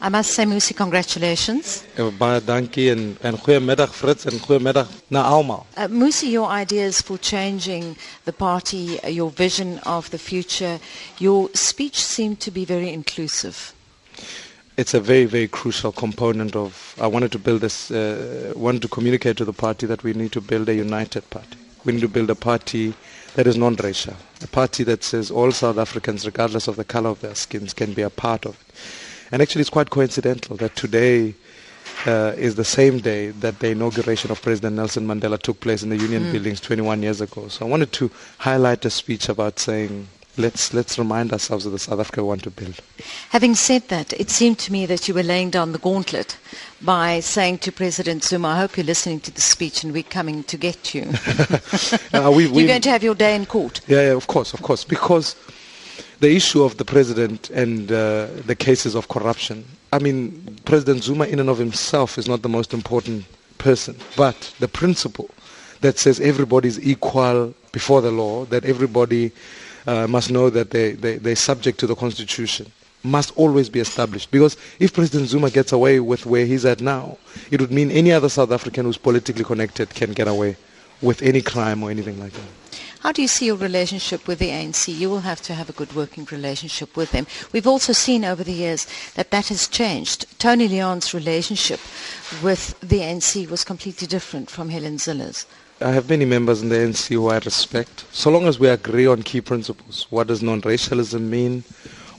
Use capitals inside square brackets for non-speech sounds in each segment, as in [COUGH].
I must say, Mmusi, congratulations. Baie dankie en en goeiemiddag Fritz en goeiemiddag na almal. Uh, Mmusi, your ideas for changing the party, uh, your vision of the future, your speech seemed to be very inclusive. It's a very very crucial component of I wanted to build this uh, wanted to communicate to the party that we need to build a united party. We need to build a party that is non-racial, a party that says all South Africans regardless of the color of their skins can be a part of it. And actually, it's quite coincidental that today uh, is the same day that the inauguration of President Nelson Mandela took place in the Union mm. buildings 21 years ago. So I wanted to highlight a speech about saying, let's, let's remind ourselves of the South Africa we want to build. Having said that, it seemed to me that you were laying down the gauntlet by saying to President Zuma, I hope you're listening to the speech and we're coming to get you. [LAUGHS] uh, we, [LAUGHS] you're going to have your day in court. Yeah, yeah, of course, of course. Because the issue of the president and uh, the cases of corruption. I mean, President Zuma in and of himself is not the most important person, but the principle that says everybody is equal before the law, that everybody uh, must know that they, they, they're subject to the constitution, must always be established. Because if President Zuma gets away with where he's at now, it would mean any other South African who's politically connected can get away with any crime or anything like that. How do you see your relationship with the ANC? You will have to have a good working relationship with them. We've also seen over the years that that has changed. Tony Leon's relationship with the ANC was completely different from Helen Zille's. I have many members in the ANC who I respect. So long as we agree on key principles, what does non-racialism mean?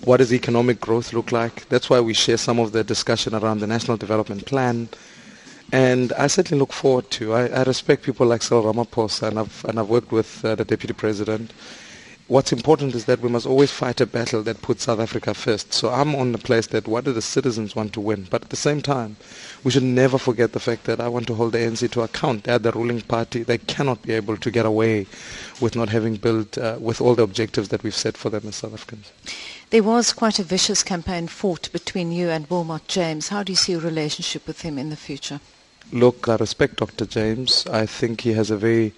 What does economic growth look like? That's why we share some of the discussion around the National Development Plan, and I certainly look forward to. I, I respect people like Cyril Ramaphosa, and I've and I've worked with uh, the deputy president. What's important is that we must always fight a battle that puts South Africa first. So I'm on the place that what do the citizens want to win? But at the same time, we should never forget the fact that I want to hold the ANC to account. They're the ruling party. They cannot be able to get away with not having built uh, with all the objectives that we've set for them as South Africans. There was quite a vicious campaign fought between you and Wilmot James. How do you see your relationship with him in the future? Look, I respect Dr. James. I think he has a very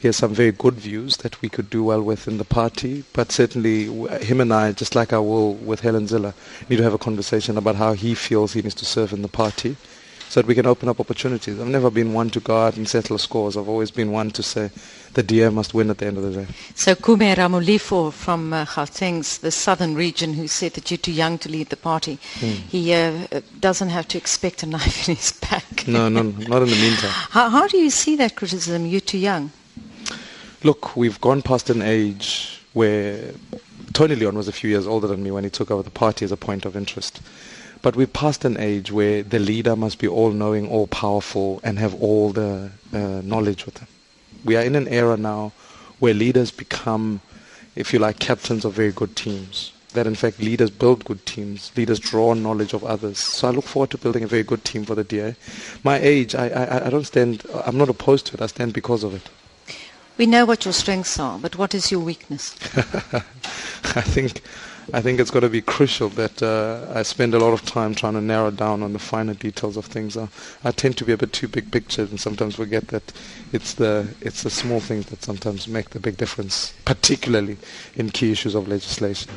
he has some very good views that we could do well with in the party, but certainly him and I, just like I will with Helen Zille, need to have a conversation about how he feels he needs to serve in the party so that we can open up opportunities. I've never been one to go out and settle scores. I've always been one to say the DA must win at the end of the day. So Khume Ramulifho from uh, Gauteng's, the southern region, who said that you're too young to lead the party, hmm. he uh, doesn't have to expect a [LAUGHS] knife in his back. no, no, not in the meantime. [LAUGHS] How, how do you see that criticism? You're too young. Look, we've gone past an age where Tony Leon was a few years older than me when he took over the party as a point of interest. But we're past an age where the leader must be all-knowing, all-powerful, and have all the uh, knowledge with them. We are in an era now where leaders become, if you like, captains of very good teams. That in fact leaders build good teams. Leaders draw on knowledge of others. So I look forward to building a very good team for the DA. My age, I, I, I don't stand, I'm not opposed to it. I stand because of it. We know what your strengths are, but what is your weakness? [LAUGHS] I think I think it's got to be crucial that uh, I spend a lot of time trying to narrow down on the finer details of things. Uh, I tend to be a bit too big pictured and sometimes forget that it's the it's the small things that sometimes make the big difference, particularly in key issues of legislation.